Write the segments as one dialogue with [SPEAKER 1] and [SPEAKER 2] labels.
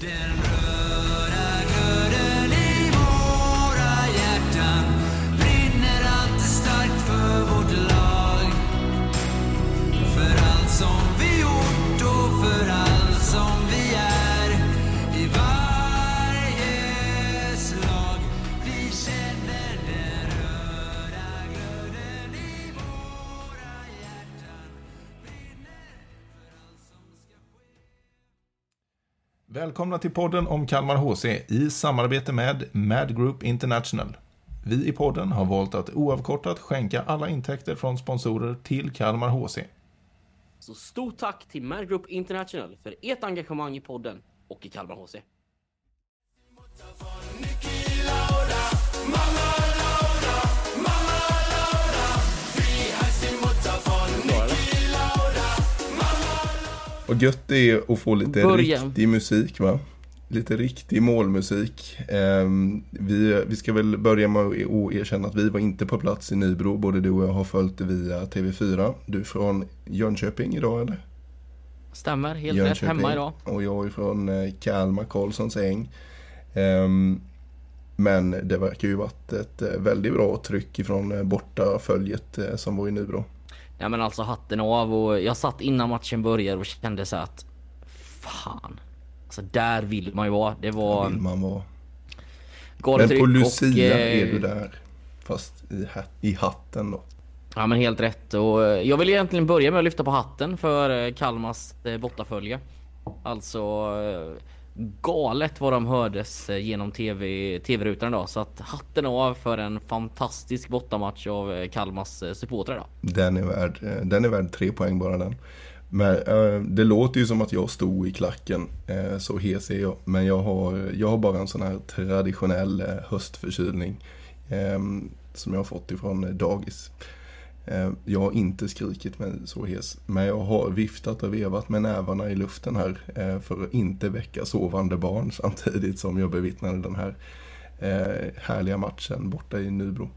[SPEAKER 1] Den
[SPEAKER 2] Välkomna till podden om Kalmar HC i samarbete med Mad Group International. Vi i podden har valt att oavkortat skänka alla intäkter från sponsorer till Kalmar HC.
[SPEAKER 3] Så stort tack till Mad Group International för ert engagemang i podden och i Kalmar HC.
[SPEAKER 2] Och gött det är att få lite
[SPEAKER 3] Börja.
[SPEAKER 2] riktig musik va? Lite riktig målmusik. Ehm, vi, vi ska väl börja med att erkänna att vi var inte på plats i Nybro. Både du och jag har följt det via TV4. Du är från Jönköping idag eller?
[SPEAKER 3] Stämmer, helt rätt. Hemma idag.
[SPEAKER 2] Och jag är från eh, Kalmar, Karlssons äng. Ehm, men det verkar ju varit ett eh, väldigt bra tryck ifrån eh, bortaföljet som var i Nybro.
[SPEAKER 3] Ja men alltså hatten av och jag satt innan matchen började och kände så att fan. Alltså där vill man ju vara. Det var
[SPEAKER 2] Vill man vara. Men på Lucia
[SPEAKER 3] och, eh,
[SPEAKER 2] är du där. Fast i, hat- i hatten då.
[SPEAKER 3] Ja men helt rätt och eh, jag vill egentligen börja med att lyfta på hatten för eh, Kalmars eh, bortafölje. Alltså galet vad de hördes eh, genom TV, TV-rutan idag så att hatten av för en fantastisk bortamatch av eh, Kalmas eh, supportrar idag.
[SPEAKER 2] Den är värd, den är värd tre poäng bara den. Men det låter ju som att jag stod i klacken, så hes är jag. Men jag har, jag har bara en sån här traditionell höstförkylning. Ehm, som jag har fått ifrån dagis. Eh, jag har inte skrikit mig så hes. Men jag har viftat och vevat med nävarna i luften här. Eh, för att inte väcka sovande barn samtidigt som jag bevittnade den här eh, härliga matchen borta i Nybro.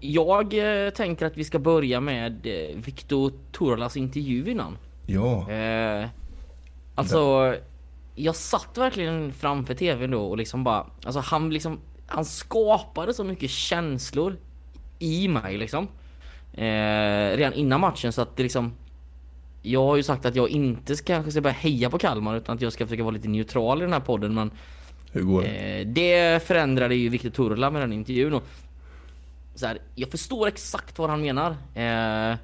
[SPEAKER 3] Jag tänker att vi ska börja med Viktor Torlas intervju innan.
[SPEAKER 2] Ja,
[SPEAKER 3] Eh, alltså, jag satt verkligen framför tvn då och liksom bara, alltså han liksom, han skapade så mycket känslor i mig liksom. Eh, redan innan matchen så att det liksom, jag har ju sagt att jag inte ska, kanske ska börja heja på Kalmar utan att jag ska försöka vara lite neutral i den här podden men
[SPEAKER 2] hur går det?
[SPEAKER 3] Eh, det förändrade ju Viktor Turla med den intervjun och så här, jag förstår exakt vad han menar. Eh,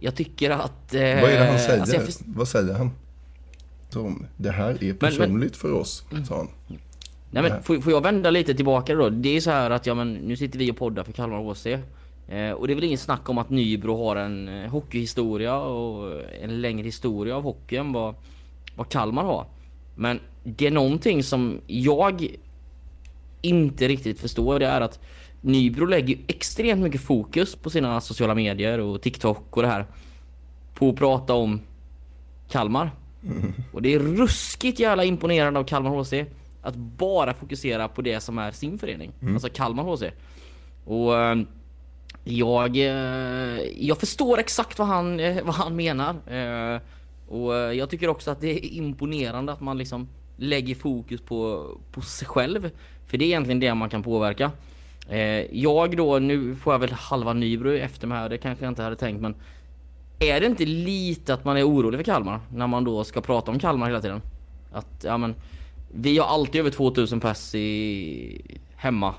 [SPEAKER 3] jag tycker att... Eh,
[SPEAKER 2] Vad är det han säger?
[SPEAKER 3] alltså jag först-
[SPEAKER 2] Vad säger han? Som, det här är personligt för oss, sa han.
[SPEAKER 3] Nej men får, får jag vända lite tillbaka då? Det är så här att ja men nu sitter vi och poddar för Kalmar HC. Eh, och det är väl ingen snack om att Nybro har en eh, hockeyhistoria och en längre historia av hockey än vad, vad Kalmar har. Men det är någonting som jag inte riktigt förstår det är att Nybro lägger extremt mycket fokus på sina sociala medier och TikTok och det här. På att prata om Kalmar. Och det är ruskigt jävla imponerande av Kalmar HC att bara fokusera på det som är sin förening. Alltså Kalmar HC. Och eh, jag, eh, jag förstår exakt vad han, eh, vad han menar. Eh, och jag tycker också att det är imponerande att man liksom lägger fokus på, på sig själv. För det är egentligen det man kan påverka. Jag då, nu får jag väl halva Nybro efter mig här, det kanske jag inte hade tänkt men är det inte lite att man är orolig för Kalmar när man då ska prata om Kalmar hela tiden? Att, ja men, vi har alltid över 2000 pass i hemma.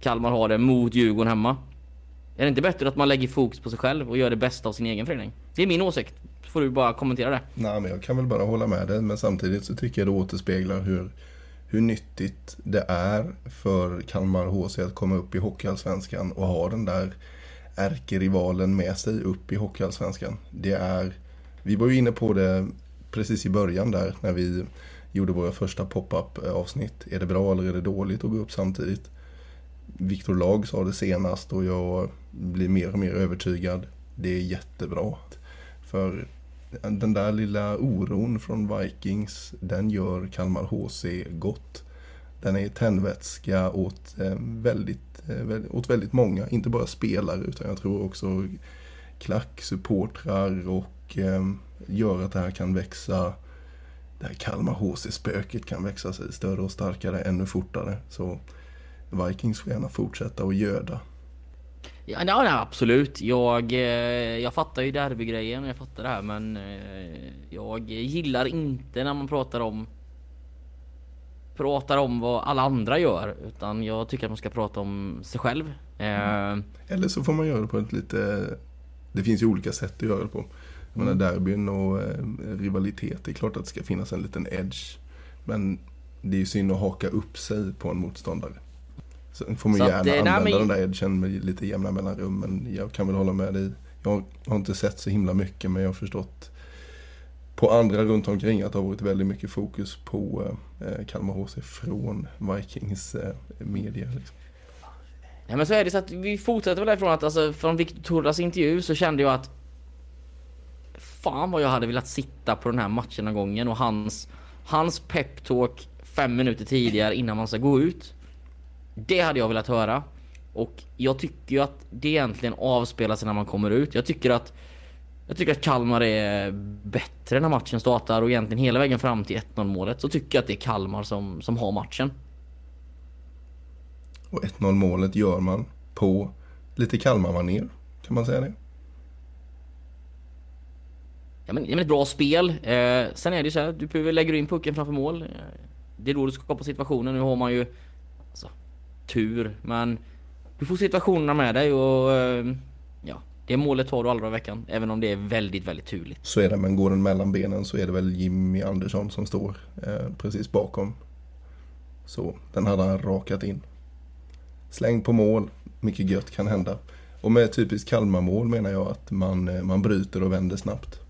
[SPEAKER 3] Kalmar har det mot Djurgården hemma. Är det inte bättre att man lägger fokus på sig själv och gör det bästa av sin egen förening? Det är min åsikt. Får du bara kommentera det.
[SPEAKER 2] Nej, men jag kan väl bara hålla med dig. Men samtidigt så tycker jag det återspeglar hur, hur nyttigt det är för Kalmar HC att komma upp i Hockeyallsvenskan och ha den där ärkerivalen med sig upp i Hockeyallsvenskan. Det är, vi var ju inne på det precis i början där när vi gjorde våra första pop-up avsnitt. Är det bra eller är det dåligt att gå upp samtidigt? Viktor Lag sa det senast och jag blir mer och mer övertygad. Det är jättebra. För den där lilla oron från Vikings, den gör Kalmar HC gott. Den är tändvätska åt, eh, väldigt, eh, åt väldigt många, inte bara spelare utan jag tror också klack, supportrar och eh, gör att det här kan växa det här Kalmar HC-spöket kan växa sig större och starkare ännu fortare. Så Vikings får gärna fortsätta att göda.
[SPEAKER 3] Ja, ja, nej, absolut. Jag, eh, jag fattar ju derbygrejen och jag fattar det här men eh, jag gillar inte när man pratar om pratar om vad alla andra gör utan jag tycker att man ska prata om sig själv. Eh,
[SPEAKER 2] Eller så får man göra det på ett lite... Det finns ju olika sätt att göra det på. Jag menar derbyn och rivalitet, det är klart att det ska finnas en liten edge. Men det är ju synd att haka upp sig på en motståndare. Sen får man
[SPEAKER 3] Så
[SPEAKER 2] gärna
[SPEAKER 3] eh, nej,
[SPEAKER 2] använda
[SPEAKER 3] men-
[SPEAKER 2] den där edgen med lite jämna mellanrum. Men jag kan väl hålla med dig. Jag har inte sett så himla mycket men jag har förstått på andra runt omkring att det har varit väldigt mycket fokus på eh, Kalmar HC från Vikings eh, media. Liksom.
[SPEAKER 3] Nej men så är det så att vi fortsätter väl därifrån att alltså från Victorias intervju så kände jag att Fan vad jag hade velat sitta på den här matchen den gången och hans Hans peptalk fem minuter tidigare innan man ska gå ut Det hade jag velat höra Och jag tycker ju att det egentligen avspelar sig när man kommer ut Jag tycker att Jag tycker att Kalmar är bättre när matchen startar och egentligen hela vägen fram till 1-0 målet så tycker jag att det är Kalmar som, som har matchen
[SPEAKER 2] Och 1-0 målet gör man på lite Kalmar-manér. Kan man säga det?
[SPEAKER 3] Ja men, ja, men ett bra spel. Eh, sen är det ju så här, du lägger in pucken framför mål. Det är då du skapar situationen. Nu har man ju tur, men du får situationerna med dig och eh, ja, det målet tar du aldrig i veckan. Även om det är väldigt, väldigt turligt.
[SPEAKER 2] Så är det, men går den mellan benen så är det väl Jimmy Andersson som står eh, precis bakom. Så den hade han rakat in. Släng på mål, mycket gött kan hända. Och med typiskt Kalmar-mål menar jag att man, eh, man bryter och vänder snabbt.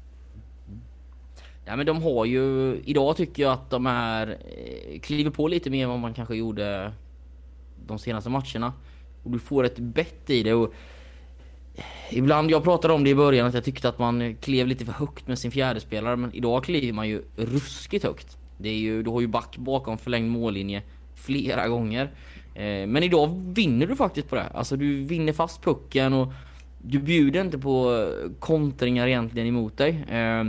[SPEAKER 3] Ja men de har ju, idag tycker jag att de är, eh, kliver på lite mer än vad man kanske gjorde de senaste matcherna. Och du får ett bett i det och Ibland, jag pratade om det i början att jag tyckte att man klev lite för högt med sin fjärde spelare men idag kliver man ju ruskigt högt. Det är ju, du har ju back bakom förlängd mållinje flera gånger. Eh, men idag vinner du faktiskt på det. Alltså du vinner fast pucken och du bjuder inte på kontringar egentligen emot dig. Eh,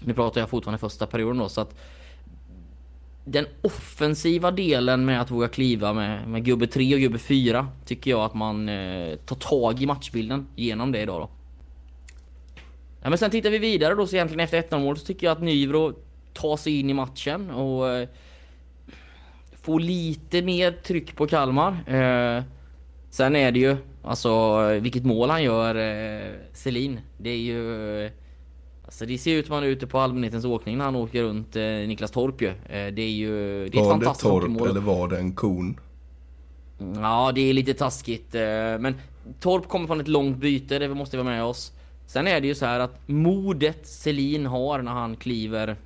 [SPEAKER 3] nu pratar jag fortfarande första perioden då så att den offensiva delen med att våga kliva med, med gubbe 3 och gubbe 4 Tycker jag att man eh, tar tag i matchbilden genom det idag då. Ja, Men sen tittar vi vidare då så egentligen efter 1-0 målet så tycker jag att Nybro tar sig in i matchen och eh, Får lite mer tryck på Kalmar. Eh, Sen är det ju Alltså vilket mål han gör eh, Selin Det är ju eh, Alltså det ser ut som han är ute på allmänhetens åkning när han åker runt eh, Niklas Torp ju. Eh, det är ju det är ett
[SPEAKER 2] Var det
[SPEAKER 3] fantastiskt
[SPEAKER 2] torp
[SPEAKER 3] hockeymål.
[SPEAKER 2] eller var det en kon?
[SPEAKER 3] Ja det är lite taskigt eh, men Torp kommer från ett långt byte, det måste vi vara med oss. Sen är det ju så här att modet Selin har när han kliver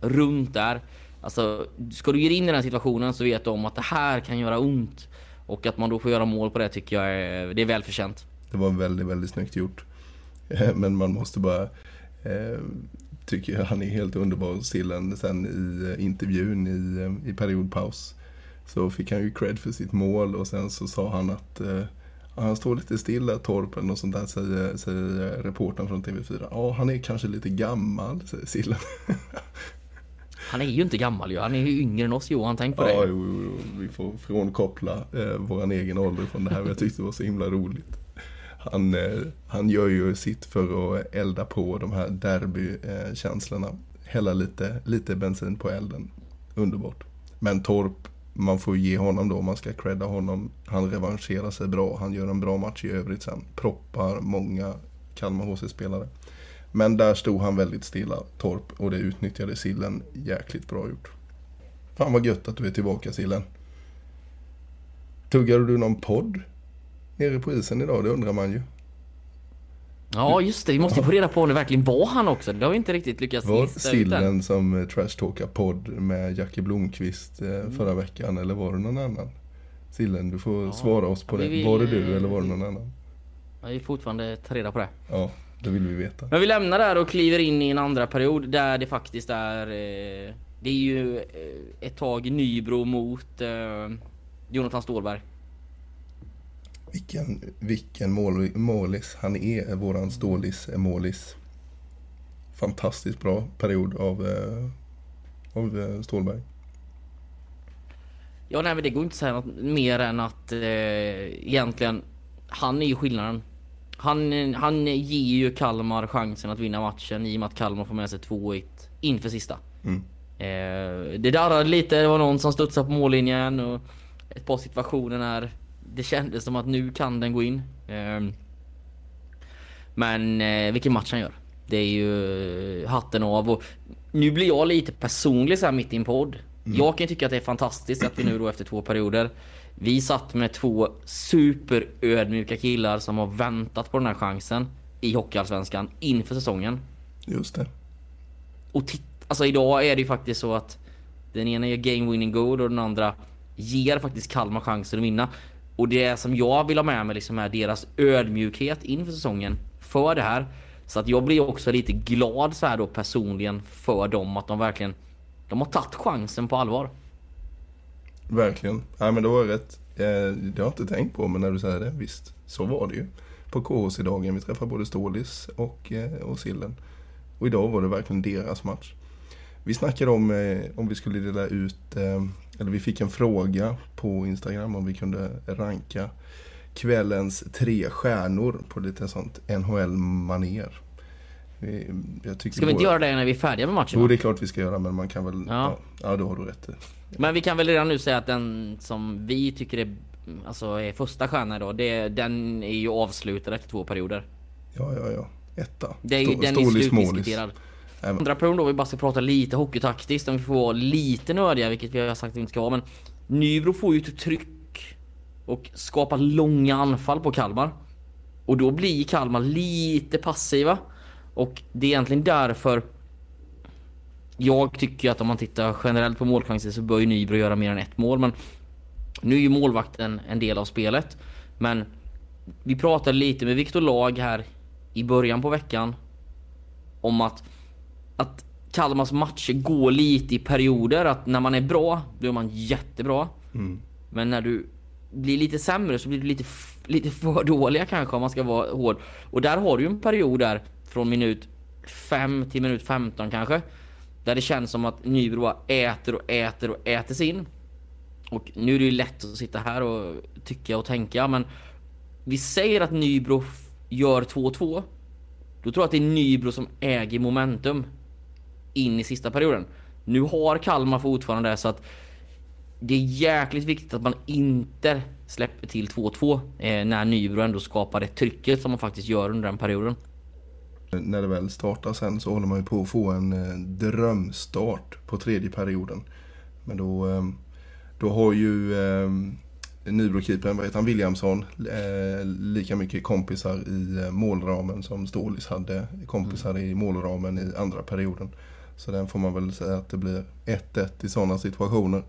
[SPEAKER 3] runt där. Alltså ska du ge in i den situationen så vet du om att det här kan göra ont. Och att man då får göra mål på det tycker jag är, det är välförtjänt.
[SPEAKER 2] Det var väldigt, väldigt snyggt gjort. Men man måste bara... Eh, tycker jag han är helt underbar. Sillen sen i eh, intervjun i, eh, i periodpaus. Så fick han ju cred för sitt mål och sen så sa han att eh, han står lite stilla Torpen och sånt där säger, säger reportern från TV4. Ja, han är kanske lite gammal, säger Sillen.
[SPEAKER 3] Han är ju inte gammal ju, han är ju yngre än oss Johan, tänk på det.
[SPEAKER 2] Ja, jo, jo, jo, vi får frånkoppla eh, våran egen ålder från det här. men Jag tyckte det var så himla roligt. Han, eh, han gör ju sitt för att elda på de här derbykänslorna. Hälla lite, lite bensin på elden. Underbart. Men Torp, man får ge honom då, man ska credda honom. Han revanscherar sig bra, han gör en bra match i övrigt sen. Proppar många Kalmar HC-spelare. Men där stod han väldigt stilla, Torp, och det utnyttjade Sillen jäkligt bra gjort. Fan vad gött att du är tillbaka Sillen. Tuggade du någon podd nere på isen idag? Det undrar man ju.
[SPEAKER 3] Ja just det, vi måste ju få reda på om det verkligen var han också. Det har vi inte riktigt lyckats
[SPEAKER 2] Var
[SPEAKER 3] lista ut än.
[SPEAKER 2] Sillen som eh, trashtalkar podd med Jackie Blomqvist eh, förra veckan eller var det någon annan? Sillen, du får
[SPEAKER 3] Ja,
[SPEAKER 2] svara oss på
[SPEAKER 3] vi
[SPEAKER 2] det.
[SPEAKER 3] vill,
[SPEAKER 2] Var det du eller var det någon annan?
[SPEAKER 3] Jag vill fortfarande ta reda på det.
[SPEAKER 2] Ja, det vill vi veta.
[SPEAKER 3] Men vi lämnar där och kliver in i en andra period där det faktiskt är... Eh, det är ju ett tag Nybro mot eh, Jonathan Stålberg.
[SPEAKER 2] Vilken, vilken mål, målis han är, våran stålis målis. Fantastiskt bra period av, eh, av eh, Stålberg.
[SPEAKER 3] Ja nej men det går inte att säga något mer än att eh, egentligen Han är ju skillnaden han, han ger ju Kalmar chansen att vinna matchen i och med att Kalmar får med sig 2-1 inför sista.
[SPEAKER 2] Mm.
[SPEAKER 3] Eh, det darrade lite, det var någon som studsade på mållinjen och ett par situationer när det kändes som att nu kan den gå in. Eh, men eh, vilken match han gör. Det är ju hatten av och nu blir jag lite personlig så här mitt i en podd. Jag kan tycka att det är fantastiskt att vi nu då efter två perioder Vi satt med två superödmjuka killar som har väntat på den här chansen i Hockeyallsvenskan inför säsongen.
[SPEAKER 2] Just det.
[SPEAKER 3] Och alltså idag är det ju faktiskt så att den ena gör game winning goal och den andra ger faktiskt Kalmar chansen att vinna. Och det som jag vill ha med mig liksom är deras ödmjukhet inför säsongen för det här. Så att jag blir också lite glad så här då personligen för dem att de verkligen de har tagit chansen på allvar.
[SPEAKER 2] Verkligen. Ja, men det var rätt. Eh, Det har jag inte tänkt på, men när du säger det, visst. Så var det ju. På KHC-dagen, vi träffade både Stålis och, eh, och Sillen. Och idag var det verkligen deras match. Vi snackade om eh, om vi skulle dela ut, eh, eller vi fick en fråga på Instagram om vi kunde ranka kvällens tre stjärnor på lite sånt NHL-manér.
[SPEAKER 3] Ska vi inte göra det när vi är färdiga med matchen?
[SPEAKER 2] Jo,
[SPEAKER 3] då?
[SPEAKER 2] det är klart vi ska göra, men man kan väl...
[SPEAKER 3] Ja.
[SPEAKER 2] Ja, ja då har du rätt.
[SPEAKER 3] Men vi kan väl redan nu säga att den som vi tycker är, alltså är första stjärna idag, det, den är ju avslutad efter två perioder.
[SPEAKER 2] Ja, ja, ja. Etta.
[SPEAKER 3] Det är, ju- den är slutdiskuterad.
[SPEAKER 2] Ehm.
[SPEAKER 3] Andra perioden då, vi bara ska prata lite hockeytaktiskt, om vi får vara lite nördiga, vilket vi har sagt att vi inte ska vara. Men Nybro får ju ett tryck och skapar långa anfall på Kalmar. Och då blir Kalmar lite passiva. Och det är egentligen därför jag tycker att om man tittar generellt på målchanser så bör ju Nybro göra mer än ett mål. Men nu är ju målvakten en del av spelet. Men vi pratade lite med Viktor Lag här i början på veckan om att, att Kalmars matcher går lite i perioder. Att när man är bra, då är man jättebra. Men när du blir lite sämre så blir du lite, lite för dåliga kanske om man ska vara hård. Och där har du en period där från minut 5 till minut 15 kanske. Där det känns som att Nybro äter och äter och äter sig in. Och nu är det ju lätt att sitta här och tycka och tänka men vi säger att Nybro gör 2-2. Då tror jag att det är Nybro som äger momentum in i sista perioden. Nu har Kalmar fortfarande det så att det är jäkligt viktigt att man inte släpper till 2-2 eh, när Nybro ändå skapar det trycket som man faktiskt gör under den perioden.
[SPEAKER 2] När det väl startar sen så håller man ju på att få en eh, drömstart på tredje perioden. Men då, eh, då har ju eh, Nybrokeepern, vad heter han, Williamson, eh, lika mycket kompisar i eh, målramen som Stålis hade kompisar i målramen i andra perioden. Så den får man väl säga att det blir 1-1 i sådana situationer.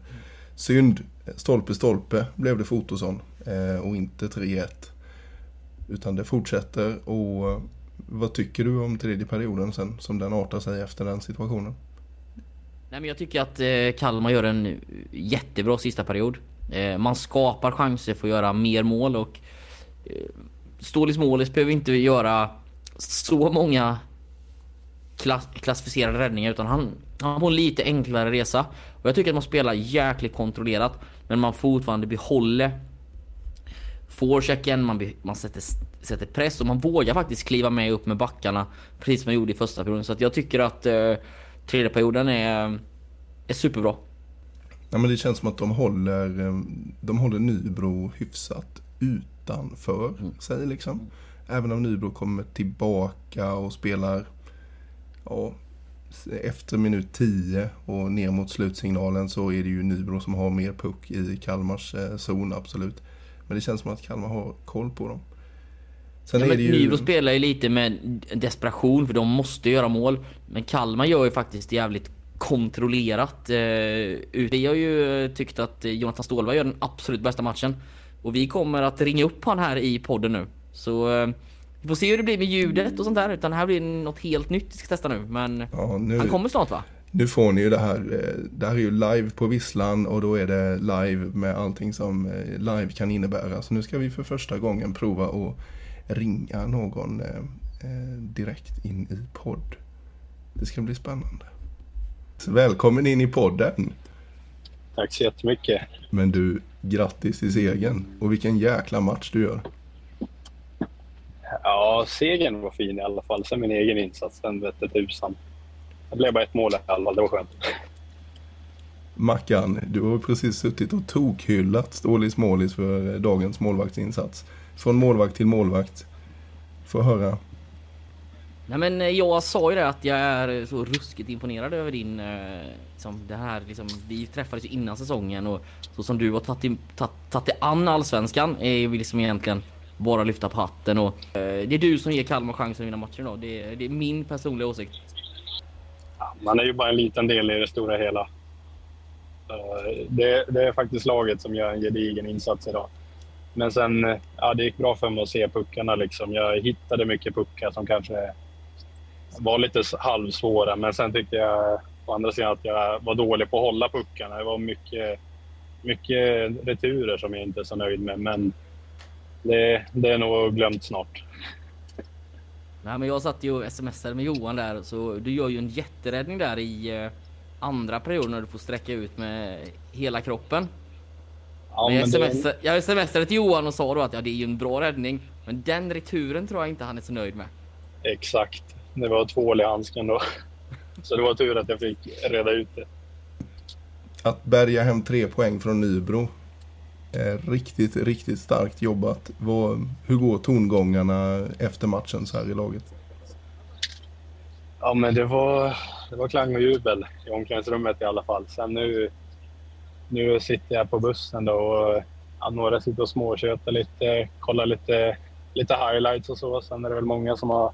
[SPEAKER 2] Synd, stolpe stolpe blev det Fotosson Ottosson eh, och inte 3-1. Utan det fortsätter och eh, vad tycker du om tredje perioden sen som den artar sig efter den situationen?
[SPEAKER 3] Nej men jag tycker att eh, Kalmar gör en jättebra sista period. Man skapar chanser för att göra mer mål och Stålis liksom Målis behöver inte göra så många klass, klassificerade räddningar utan han, han får en lite enklare resa. Och jag tycker att man spelar jäkligt kontrollerat men man fortfarande behåller forechecken, man, be, man sätter, sätter press och man vågar faktiskt kliva med upp med backarna precis som man gjorde i första perioden. Så att jag tycker att eh, tredje perioden är, är superbra.
[SPEAKER 2] Ja, men det känns som att de håller, eh, de håller Nybro hyfsat utanför sig liksom. Även om Nybro kommer tillbaka och spelar ja, efter minut 10 och ner mot slutsignalen så är det ju Nybro som har mer puck i Kalmars eh, zon, absolut. Men det känns som att Kalmar har koll på dem. Sen
[SPEAKER 3] Ja,
[SPEAKER 2] ju...
[SPEAKER 3] Nybro spelar ju lite med desperation för de måste göra mål. Men Kalmar gör ju faktiskt jävligt kontrollerat. Eh. Vi har ju tyckt att Jonathan Ståhlberg gör den absolut bästa matchen. Och vi kommer att ringa upp han här i podden nu. Så eh, vi får se hur det blir med ljudet och sånt där. Utan det här blir något helt nytt vi ska testa nu. Men
[SPEAKER 2] Ja, nu...
[SPEAKER 3] han kommer snart va?
[SPEAKER 2] Nu får ni ju det här, eh, det här är ju live på Visslan och då är det live med allting som eh, live kan innebära. Så nu ska vi för första gången prova att ringa någon eh, direkt in i podd. Det ska bli spännande. Välkommen in i podden.
[SPEAKER 4] Tack så jättemycket.
[SPEAKER 2] Men du, grattis till segern. Och vilken jäkla match du gör.
[SPEAKER 4] Ja, segern var fin i alla fall. Sen min egen insats, den vette tusan. Det blev bara ett mål i alla fall, det var skönt.
[SPEAKER 2] Mackan, du har precis suttit och tokhyllat Stålis Målis för dagens målvaktsinsats. Från målvakt till målvakt. Få höra.
[SPEAKER 3] Nej men eh, jag sa ju det att jag är så ruskigt imponerad över din eh, liksom det här liksom, vi träffades ju innan säsongen och så som du har tagit dig an allsvenskan är ju liksom egentligen bara lyfta på hatten och eh, det är du som ger Kalmar chansen att vinna matchen idag. Det, är- det är min personliga åsikt.
[SPEAKER 4] Ja, man är ju bara en liten del i det stora hela. Eh, det, det är faktiskt laget som gör en gedigen insats idag. Men sen, eh, ja, det gick bra för mig att se puckarna. Liksom. Jag hittade mycket puckar som kanske var lite halvsvåra. Men sen tyckte jag å andra sidan att jag var dålig på att hålla puckarna. Det var mycket, mycket returer som jag inte är så nöjd med. Men det, det är nog glömt snart.
[SPEAKER 3] Nej men jag satt ju och smsade med Johan där så du gör ju en jätteräddning där i eh, andra perioden när du får sträcka ut med hela kroppen.
[SPEAKER 4] Ja,
[SPEAKER 3] men jag,
[SPEAKER 4] det-
[SPEAKER 3] smsade, jag smsade till Johan och sa då att ja, det är ju en bra räddning. Men den returen tror jag inte han är så nöjd med.
[SPEAKER 4] Exakt. Det var tvål i handsken då. Så det var tur att jag fick reda ut det.
[SPEAKER 2] Att bärga hem tre poäng från Nybro. Är riktigt, riktigt starkt jobbat. Vad, hur går tongångarna efter matchen så här i laget?
[SPEAKER 4] Ja, men det var, det var klang och jubel i omklädningsrummet i alla fall. Sen nu, nu sitter jag på bussen då och ja, några sitter och småtjötar lite, kollar lite, lite highlights och så. Sen är det väl många som har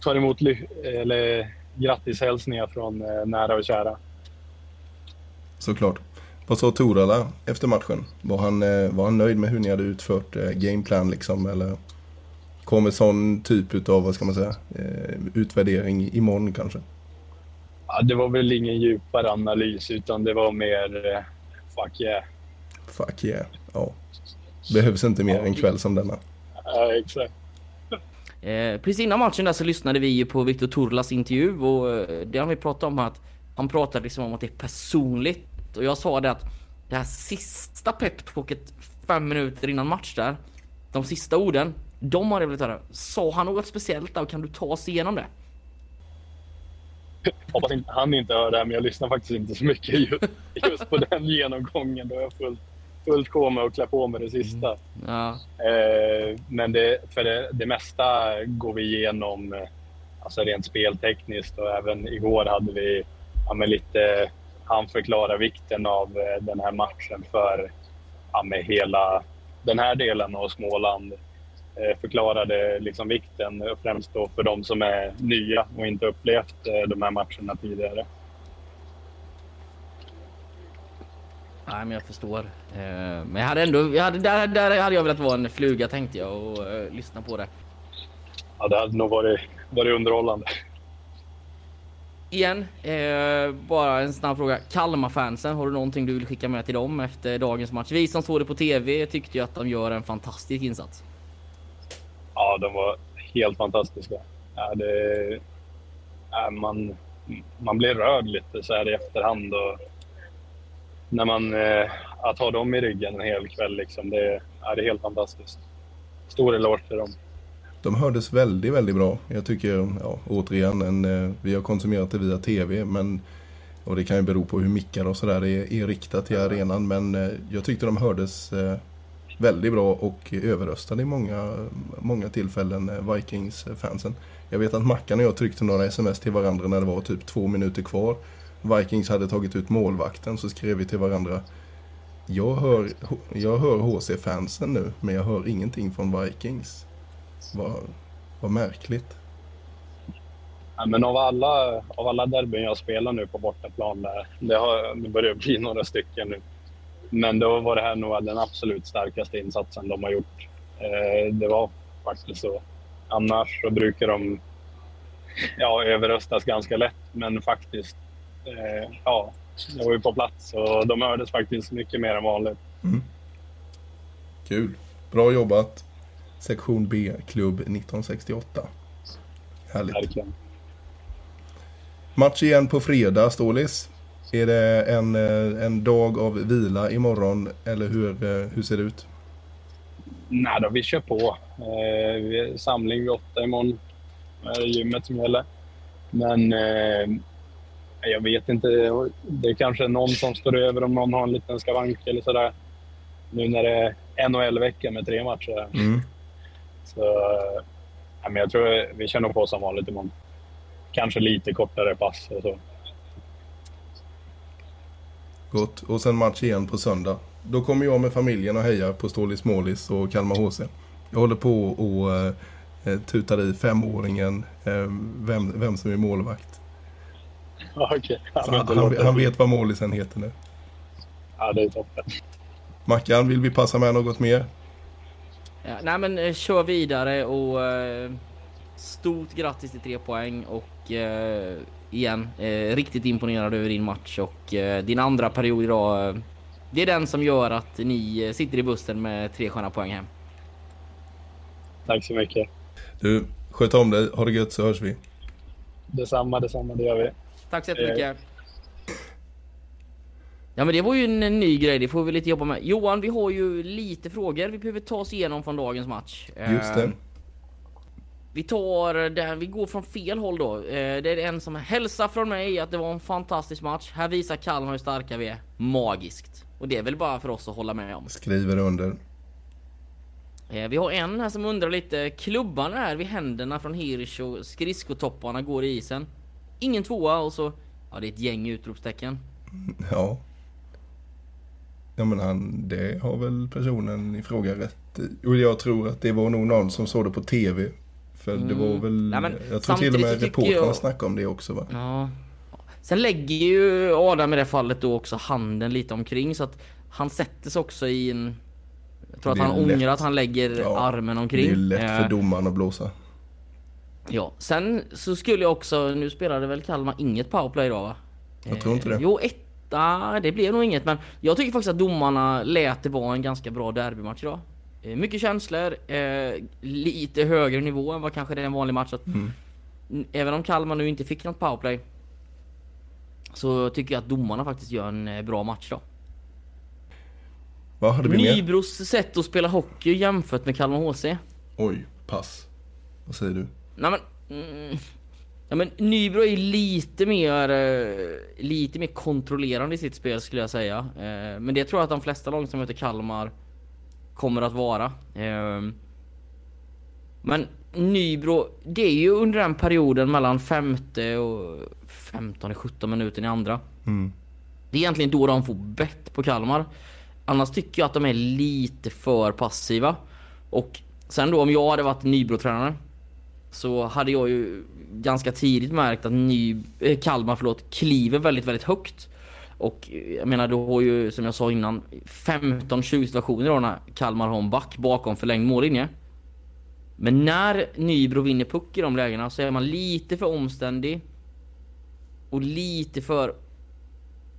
[SPEAKER 4] tagit emot eller grattishälsningar från eh, nära och kära.
[SPEAKER 2] Såklart. Vad sa Torala efter matchen? Var han, eh, var han nöjd med hur ni hade utfört eh, gameplan liksom? Eller kommer sån typ utav, vad ska man säga, eh, utvärdering imorgon kanske?
[SPEAKER 4] Ja, det var väl ingen djupare analys utan det var mer fuck yeah.
[SPEAKER 2] Fuck yeah. Ja. Behövs inte mer en kväll som denna.
[SPEAKER 4] Ja, exakt.
[SPEAKER 3] Eh, precis innan matchen där så lyssnade vi ju på Viktor Turlas intervju och det har vi pratat om att han pratade liksom om att det är personligt och jag sa det att det här sista peptalket fem minuter innan match där de sista orden de har jag velat höra. Sa han något speciellt där och kan du ta oss igenom det?
[SPEAKER 4] Hoppas inte, han inte hör det här, men jag lyssnar faktiskt inte så mycket just, just på den genomgången. Då jag fullt, fullt sjå med att klä på mig det sista.
[SPEAKER 3] Ja,
[SPEAKER 4] Eh, men det, för det, det mesta går vi igenom eh, alltså rent speltekniskt och även igår hade vi ja, lite... Han förklarar vikten av eh, den här matchen för ja, med hela den här delen av Småland. Eh, förklarade liksom vikten, främst då för de som är nya och inte upplevt eh, de här matcherna tidigare.
[SPEAKER 3] nej men jag förstår. Men jag hade ändå, jag hade, där, där hade jag velat vara en fluga tänkte jag och lyssna på det.
[SPEAKER 4] Ja, det hade nog varit, varit underhållande.
[SPEAKER 3] Igen, eh, bara en snabb fråga. Kalmar-fansen, har du någonting du vill skicka med till dem efter dagens match? Vi som såg det på TV tyckte ju att de gör en fantastisk insats.
[SPEAKER 4] Ja, de var helt fantastiska. Ja, det, ja, man, man blir rörd lite så här i efterhand. Och när man, eh, att ha dem i ryggen en hel kväll, liksom, det, ja, det är helt fantastiskt. Stor eloge till dem.
[SPEAKER 2] De hördes väldigt, väldigt bra. Jag tycker, ja, återigen, en, eh, vi har konsumerat det via TV, men och det kan ju bero på hur mickar och sådär är, är riktat till arenan, men eh, jag tyckte de hördes eh, väldigt bra och överröstade i många, många tillfällen, Vikings-fansen. Jag vet att Mackan och jag tryckte några sms till varandra när det var typ två minuter kvar. Vikings hade tagit ut målvakten, så skrev vi till varandra jag hör, jag hör HC-fansen nu, men jag hör ingenting från Vikings. Vad, vad märkligt.
[SPEAKER 4] Ja, men av alla, av alla derbyn jag spelar nu på bortaplan, där, det, har, det börjar bli några stycken nu. Men då var det här nog den absolut starkaste insatsen de har gjort. Eh, det var faktiskt så. Annars så brukar de ja, överröstas ganska lätt, men faktiskt, eh, ja, jag var ju på plats och de hördes faktiskt mycket mer än vanligt.
[SPEAKER 2] Kul. Bra jobbat. Sektion B, klubb 1968. Härligt.
[SPEAKER 4] Verkligen.
[SPEAKER 2] Match igen på fredag, Stålis. Är det en, eh, en dag av vila imorgon eller hur, eh, hur ser det ut?
[SPEAKER 4] Nej då, vi kör på. Eh, vi är samling vid åtta imorgon. Det är gymmet som gäller. Men eh, jag vet inte. Det är kanske någon som står över om någon har en liten skavank eller sådär. Nu när det är NHL-vecka med tre matcher.
[SPEAKER 2] Mm.
[SPEAKER 4] Så eh, ja, men jag tror vi nog på som vanligt imorgon. Kanske lite kortare pass och så.
[SPEAKER 2] Gott. Och sen match igen på söndag. Då kommer jag med familjen och hejar på Stålis Målis och Kalmar HC. Jag håller på och eh, tutar i femåringen eh, vem, vem som är målvakt.
[SPEAKER 4] Ja, men
[SPEAKER 2] han, han, han vet vad målisen heter nu.
[SPEAKER 4] Ja, det är toppen.
[SPEAKER 2] Mackan, vill vi passa med något mer?
[SPEAKER 3] Ja, nej men eh, kör vidare och eh, stort grattis till tre poäng och eh, igen eh, riktigt imponerad över din match och din andra period idag. Det är den som gör att ni sitter i bussen med tre sköna poäng hem.
[SPEAKER 4] Tack så mycket.
[SPEAKER 2] Du, sköt om dig. Ha det gött så hörs vi.
[SPEAKER 4] Detsamma, detsamma. Det gör vi.
[SPEAKER 3] Tack så jättemycket. Ja men det var ju en, ny grej, det får vi lite jobba med. Johan, vi har ju lite frågor vi behöver ta oss igenom från dagens match.
[SPEAKER 2] Just det.
[SPEAKER 3] Eh, Vi tar den, vi går från fel håll då. Eh, Det är en som hälsar från mig att det var en fantastisk match. Här visar Kalmar hur starka vi är. Magiskt. Och det är väl bara för oss att hålla med om.
[SPEAKER 2] Skriver under.
[SPEAKER 3] Eh, Vi har en här som undrar lite. Klubbarna är vid händerna från Hirsch och skridskotopparna går i isen. Ingen tvåa och så... Ja det är ett gäng utropstecken.
[SPEAKER 2] Ja. Ja men han, det har väl personen i fråga rätt i. Och jag tror att det var nog någon som såg det på TV. För det var väl,
[SPEAKER 3] Nej, men
[SPEAKER 2] jag tror till och med reportrarna
[SPEAKER 3] jag-
[SPEAKER 2] snackade om det också va?
[SPEAKER 3] Ja. Sen lägger ju Adam i det fallet då också handen lite omkring så att han sätter sig också i en... Jag tror att
[SPEAKER 2] Det är
[SPEAKER 3] han
[SPEAKER 2] lätt.
[SPEAKER 3] ångrar att han lägger
[SPEAKER 2] Ja,
[SPEAKER 3] armen
[SPEAKER 2] Det
[SPEAKER 3] omkring.
[SPEAKER 2] är ju lätt för
[SPEAKER 3] Eh,
[SPEAKER 2] domaren att blåsa.
[SPEAKER 3] Ja, sen så skulle jag också, nu spelade väl Kalmar inget powerplay idag va?
[SPEAKER 2] Jag tror inte det.
[SPEAKER 3] Eh, Jo, etta, det blev nog inget men jag tycker faktiskt att domarna lät det vara en ganska bra derbymatch idag. Eh, Mycket känslor, eh, lite högre nivå än vad kanske det är en vanlig match. Att,
[SPEAKER 2] Mm.
[SPEAKER 3] Även om Kalmar nu inte fick något powerplay så tycker jag att domarna faktiskt gör en eh, bra match då.
[SPEAKER 2] Vad hade vi?
[SPEAKER 3] Nybros sätt att spela hockey jämfört med Kalmar HC.
[SPEAKER 2] Oj, pass. Vad säger du?
[SPEAKER 3] Nej men... Mm, ja men Nybro är lite mer... eh, Lite mer kontrollerande i sitt spel skulle jag säga. Eh, Men det tror jag att de flesta lag som möter Kalmar kommer att vara. Eh, Men Nybro, det är ju under den perioden mellan femte och 15 17 minuten i andra.
[SPEAKER 2] Mm.
[SPEAKER 3] Det är egentligen då de får bett på Kalmar. Annars tycker jag att de är lite för passiva. Och sen då om jag hade varit Nybro-tränare så hade jag ju ganska tidigt märkt att Ny, eh, Kalmar förlåt, kliver väldigt, väldigt högt. Och eh, jag menar du har ju som jag sa innan 15-20 situationer då när Kalmar har en back bakom förlängd mållinje. Men när Nybro vinner puck i de lägena så är man lite för omständig. Och lite för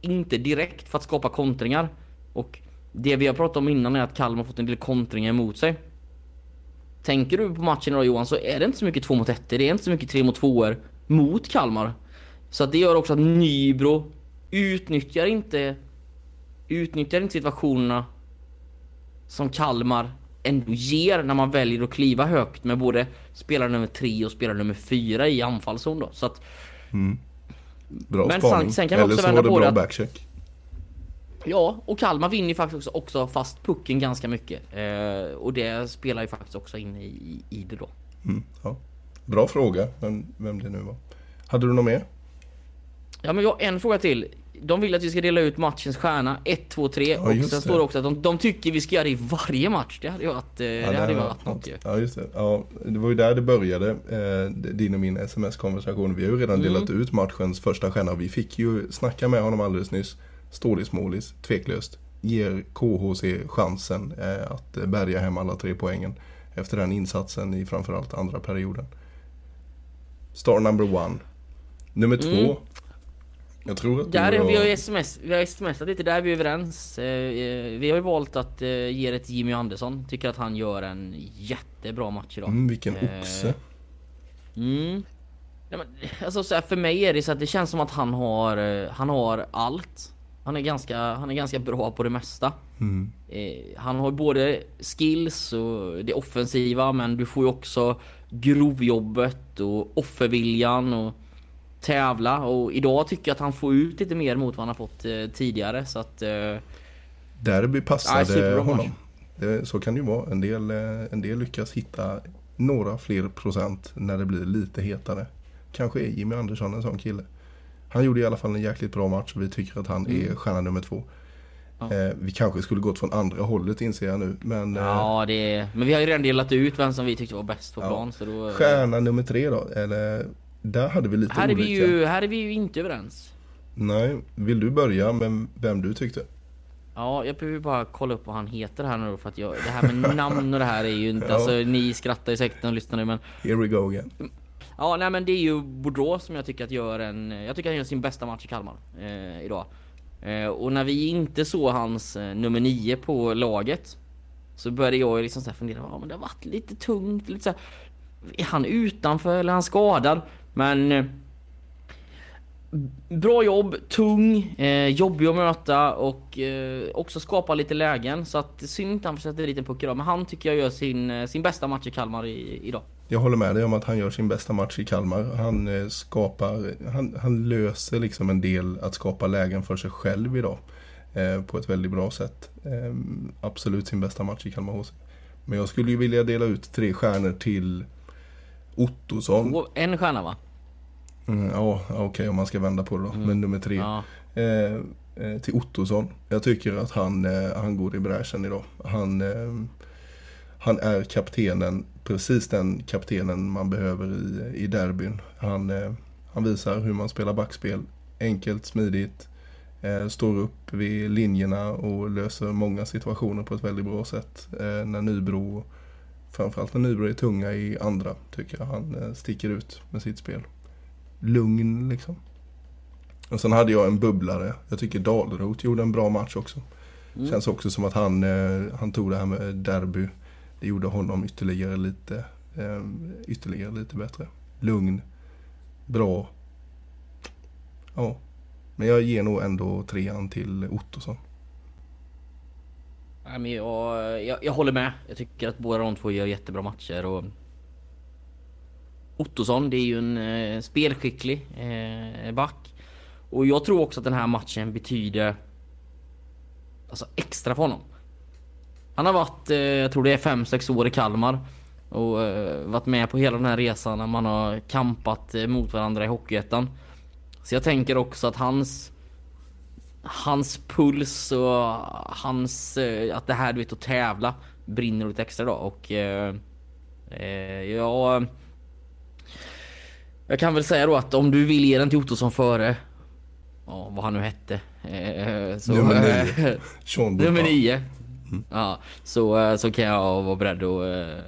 [SPEAKER 3] inte direkt för att skapa kontringar. Och det vi har pratat om innan är att Kalmar fått en del kontringar emot sig. Tänker du på matchen idag Johan så är det inte så mycket två mot ett. Det är inte så mycket tre mot tvåor mot Kalmar. Så det gör också att Nybro utnyttjar inte utnyttjar inte situationerna som Kalmar ändå ger när man väljer att kliva högt med både spelare nummer tre och spelare nummer fyra i anfallszon då. Så att
[SPEAKER 2] Bra
[SPEAKER 3] Men
[SPEAKER 2] spaning.
[SPEAKER 3] sen- sen kan
[SPEAKER 2] Eller
[SPEAKER 3] också
[SPEAKER 2] så
[SPEAKER 3] vända
[SPEAKER 2] var det bra backcheck.
[SPEAKER 3] Ja, och Kalmar vinner ju faktiskt också, också fast pucken ganska mycket. Eh, och det spelar ju faktiskt också in i, i det då.
[SPEAKER 2] Mm, ja. Bra fråga, vem, vem det nu var. Hade du något mer?
[SPEAKER 3] Ja men jag har en fråga till. De vill att vi ska dela ut matchens stjärna 1, 2, 3
[SPEAKER 2] Ja,
[SPEAKER 3] och sen
[SPEAKER 2] det.
[SPEAKER 3] står det också att de, de tycker vi ska göra det i varje match. Det hade ju varit, eh, det hade
[SPEAKER 2] har
[SPEAKER 3] varit något ju.
[SPEAKER 2] Ja, just det. Ja, det var ju där det började, eh, din och min sms-konversation. Vi har ju redan
[SPEAKER 3] Mm.
[SPEAKER 2] delat ut matchens första stjärna. Vi fick ju snacka med honom alldeles nyss. Stålis Målis, tveklöst. Ger KHC chansen eh, att bärga hem alla tre poängen. Efter den insatsen i framförallt andra perioden. Star number one. Nummer två. Jag tror att
[SPEAKER 3] Mm. Där är
[SPEAKER 2] och
[SPEAKER 3] vi har sms, vi har smsat lite, där är vi överens. Eh, eh, vi har ju valt att ge det till Jimmy Andersson. Tycker att han gör en jättebra match idag.
[SPEAKER 2] Mm, vilken oxe.
[SPEAKER 3] Mm. Alltså, för mig är det så att det känns som att han har, han har allt. Han är, ganska, han är ganska bra på det mesta.
[SPEAKER 2] Mm.
[SPEAKER 3] Eh, han har både skills och det offensiva men du får ju också grovjobbet och offerviljan och tävla och idag tycker jag att han får ut lite mer mot vad han har fått eh, tidigare så att eh,
[SPEAKER 2] Derby passade
[SPEAKER 3] match.
[SPEAKER 2] honom. Det, så kan det ju vara. En del, eh, en del lyckas hitta några fler procent när det blir lite hetare. Kanske är Jimmy Andersson en sån kille. Han gjorde i alla fall en jäkligt bra match och vi tycker att han är stjärna nummer två.
[SPEAKER 3] Mm. Ja.
[SPEAKER 2] Eh, vi kanske skulle gått från andra hållet inser jag nu. Men eh,
[SPEAKER 3] ja det är, Men vi har ju redan delat ut vem som vi tyckte var bäst på
[SPEAKER 2] Ja.
[SPEAKER 3] plan så då...
[SPEAKER 2] stjärna nummer tre då? Eller, där hade vi lite
[SPEAKER 3] Här är,
[SPEAKER 2] olika.
[SPEAKER 3] vi ju, här är vi ju inte överens.
[SPEAKER 2] Nej, vill du börja med vem du tyckte?
[SPEAKER 3] Ja, jag behöver bara kolla upp vad han heter här nu för att jag, det här med namn och det här är ju inte,
[SPEAKER 2] Ja.
[SPEAKER 3] alltså ni skrattar ju säkert när ni lyssnar nu men
[SPEAKER 2] Here we go again.
[SPEAKER 3] Ja, nej men det är ju Boudreau som jag tycker att gör en, jag tycker han gör sin bästa match i Kalmar eh, idag. Eh, och när vi inte såg hans eh, nummer 9 på laget så började jag ju liksom så här fundera, ja men det har varit lite tungt, lite så här, Är han utanför eller är han skadad? Men eh, Bra jobb, tung, eh, jobbig att möta och eh, också skapa lite lägen. Så att synd inte han får sätta dit en puck idag. Men han tycker jag gör sin, eh, sin bästa match i Kalmar i, idag.
[SPEAKER 2] Jag håller med dig om att han gör sin bästa match i Kalmar. Han eh, skapar, han, han löser liksom en del att skapa lägen för sig själv idag. Eh, på ett väldigt bra sätt. Eh, absolut sin bästa match i Kalmar HC. Men jag skulle ju vilja dela ut tre stjärnor till Ottosson.
[SPEAKER 3] En stjärna va?
[SPEAKER 2] Mm, ja, okej om man ska vända på det då. Men nummer tre.
[SPEAKER 3] Ja.
[SPEAKER 2] Eh, eh, till Ottosson. Jag tycker att han, eh, han går i bräschen idag. Han, eh, han är kaptenen, precis den kaptenen man behöver i, i derbyn. Han, eh, han visar hur man spelar backspel. Enkelt, smidigt. Eh, står upp vid linjerna och löser många situationer på ett väldigt bra sätt. Eh, när Nybro, framförallt när Nybro är tunga i andra, tycker jag han sticker ut med sitt spel. Lugn liksom. Och sen hade jag en bubblare. Jag tycker Dalroth gjorde en bra match också.
[SPEAKER 3] Mm.
[SPEAKER 2] Känns också som att han, han tog det här med derby. Det gjorde honom ytterligare lite, eh, ytterligare lite bättre. Lugn, bra. Ja, men jag ger nog ändå trean till Ottosson.
[SPEAKER 3] Men jag, jag, jag håller med. Jag tycker att båda de två gör jättebra matcher. Och Ottosson, det är ju en eh, spelskicklig eh, back. Och jag tror också att den här matchen betyder alltså extra för honom. Han har varit, eh, jag tror det är 5-6 år i Kalmar. Och eh, varit med på hela den här resan när man har kampat eh, mot varandra i Hockeyettan. Så jag tänker också att hans Hans puls och hans, att det här du vet att tävla brinner lite extra då och eh, jag Jag kan väl säga då att om du vill ge den till Ottosson före Ja vad han nu hette eh, så,
[SPEAKER 2] Nummer nio.
[SPEAKER 3] Nummer
[SPEAKER 2] Burpan.
[SPEAKER 3] Nio Ja så, eh, så kan jag vara beredd att eh,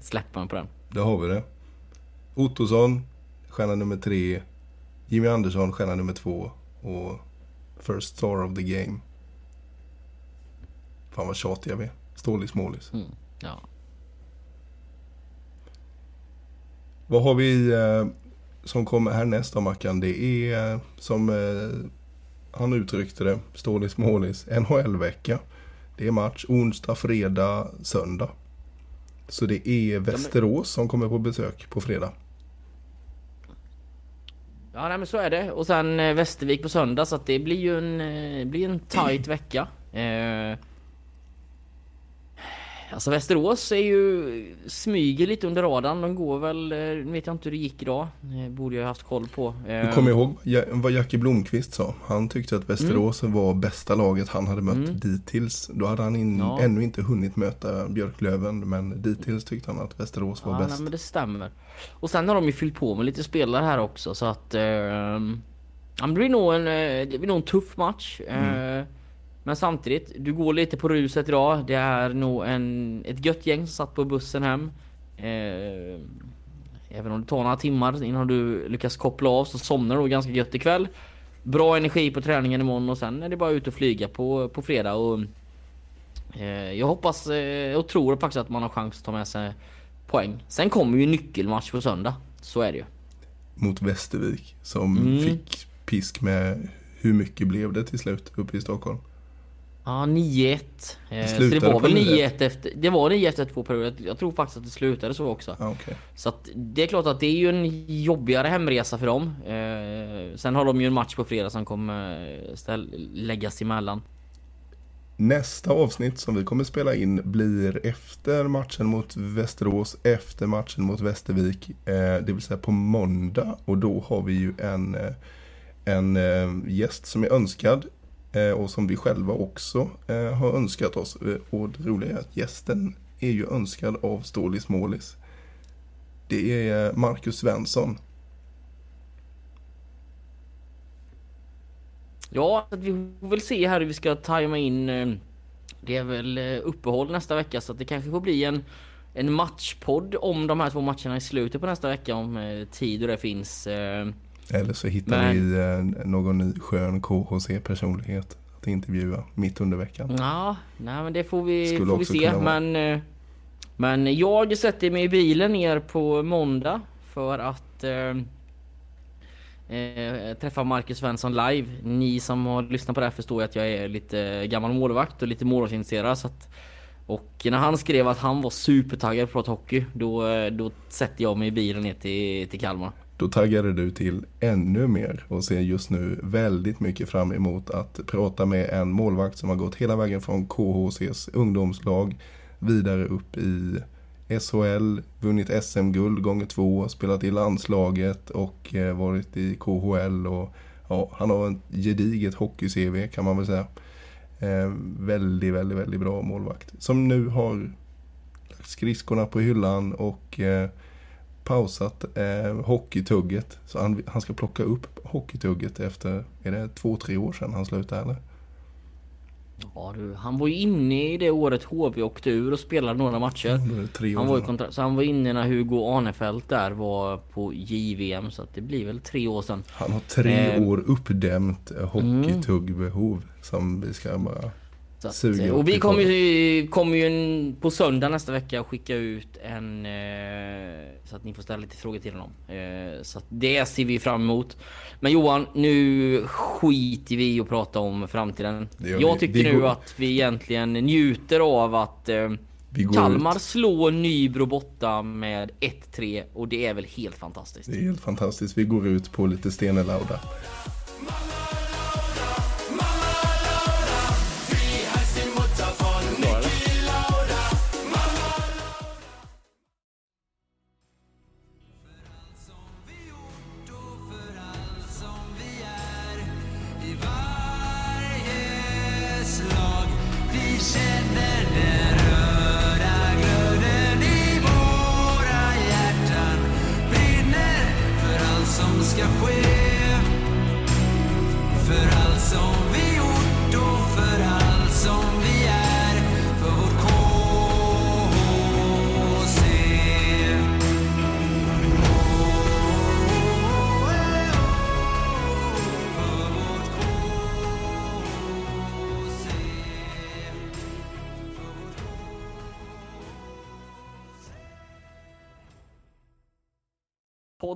[SPEAKER 3] släppa mig på den
[SPEAKER 2] Där har vi det. Ottosson, stjärna nummer tre. Jimmy Andersson, stjärna nummer två. Och First Star of the Game. Fan vad tjatiga vi är. Stålis målis.
[SPEAKER 3] mm. Ja
[SPEAKER 2] Vad har vi eh, som kommer härnäst då Mackan? Det är eh, som eh, han uttryckte det, Stålis målis, NHL-vecka. Det är match onsdag, fredag, söndag. Så det är Västerås som kommer på besök på fredag.
[SPEAKER 3] Ja nej, men så är det. Och sen eh, Västervik på söndag så att det blir ju en, eh, blir en tight vecka. Eh, alltså Västerås är ju smyger lite under radarn. De går väl, eh, nu vet jag inte hur det gick idag. Eh, borde jag ha haft koll på. Eh,
[SPEAKER 2] Du kommer ihåg Ja- vad Jackie Blomqvist sa? Han tyckte att Västerås var bästa laget han hade mött
[SPEAKER 3] Mm.
[SPEAKER 2] dittills. Då hade han in,
[SPEAKER 3] Ja.
[SPEAKER 2] ännu inte hunnit möta Björklöven men dittills tyckte han att Västerås var
[SPEAKER 3] ja,
[SPEAKER 2] bäst.
[SPEAKER 3] nej, men det stämmer. Och sen har de ju fyllt på med lite spelare här också så att... Eh, ja, det blir nog en, eh, det blir nog en tuff match. Eh, men samtidigt, du går lite på ruset idag. Det är nog en, ett gött gäng som satt på bussen hem. Eh, även om det tar några timmar innan du lyckas koppla av så somnar du ganska gött ikväll. Bra energi på träningen imorgon och sen är det bara ut och flyga på, på fredag. Och, eh, jag hoppas eh, och tror faktiskt att man har chans att ta med sig poäng. Sen kommer ju nyckelmatch på söndag. Så är det ju.
[SPEAKER 2] mot Västervik som
[SPEAKER 3] Mm.
[SPEAKER 2] fick pisk med hur mycket blev det till slut uppe i Stockholm?
[SPEAKER 3] Ja, 9-1. Eh, så det var väl
[SPEAKER 2] 9-1.
[SPEAKER 3] 9-1 efter... Det var 9-1 efter två perioder. Jag tror faktiskt att det slutade så också.
[SPEAKER 2] Okej.
[SPEAKER 3] Så att det är klart att det är ju en jobbigare hemresa för dem. Eh, sen har de ju en match på fredag som kommer eh, ställ, läggas emellan.
[SPEAKER 2] Nästa avsnitt som vi kommer spela in blir efter matchen mot Västerås, efter matchen mot Västervik, eh, det vill säga på måndag. Och då har vi ju en, en gäst som är önskad Eh, och som vi själva också eh, har önskat oss. Eh, och det roliga är att gästen är ju önskad av Stålis Målis. Det är Marcus Svensson.
[SPEAKER 3] Ja, vi får väl se här hur vi ska tajma in. Det är väl uppehåll nästa vecka så att det kanske får bli en en matchpodd om de här två matcherna i slutet på nästa vecka om tid och det finns.
[SPEAKER 2] Eller så hittar
[SPEAKER 3] Men-
[SPEAKER 2] vi eh, någon ny skön KHC-personlighet att intervjua mitt under veckan.
[SPEAKER 3] Ja, nej men det får vi,
[SPEAKER 2] Skulle
[SPEAKER 3] får vi se.
[SPEAKER 2] kunna.
[SPEAKER 3] Men, eh, men jag sätter mig i bilen ner på måndag för att eh, eh, träffa Marcus Svensson live. Ni som har lyssnat på det här förstår ju att jag är lite gammal målvakt och lite målvaktsintresserad. Att, och när han skrev att han var supertaggad på att prata hockey, då, då sätter jag mig i bilen ner till, till Kalmar.
[SPEAKER 2] Då taggade du till ännu mer och ser just nu väldigt mycket fram emot att prata med en målvakt som har gått hela vägen från KHCs ungdomslag vidare upp i SHL, vunnit SM-guld gånger två, spelat i landslaget och eh, varit i KHL och ja, han har ett gediget hockey-CV kan man väl säga. Eh, väldigt, väldigt, väldigt bra målvakt. Som nu har lagt skridskorna på hyllan och eh, pausat eh, hockeytugget. Så han, han ska plocka upp hockeytugget efter, är det två, tre år sedan han slutade eller?
[SPEAKER 3] Ja, du, han var ju inne i det året HV åkte ur och spelade några matcher.
[SPEAKER 2] År
[SPEAKER 3] Han var, kontrakt, så han var inne när Hugo Arnefelt där var på JVM så att det blir väl tre år sedan.
[SPEAKER 2] Han har tre
[SPEAKER 3] Eh,
[SPEAKER 2] år uppdämt eh, hockeytuggbehov som vi ska bara
[SPEAKER 3] att, eh, och vi kommer ju, kommer ju på söndag nästa vecka skicka ut en eh, så att ni får ställa lite frågor till honom. Eh, så det ser vi fram emot. Men Johan, nu skiter vi i att prata om framtiden. Jag
[SPEAKER 2] vi.
[SPEAKER 3] tycker
[SPEAKER 2] Vi
[SPEAKER 3] nu
[SPEAKER 2] går-
[SPEAKER 3] att vi egentligen njuter av att eh, Kalmar
[SPEAKER 2] ut.
[SPEAKER 3] slår Nybro borta med 1-3 och det är väl helt fantastiskt.
[SPEAKER 2] Det är helt fantastiskt. Vi går ut på lite Stenelauda.
[SPEAKER 1] I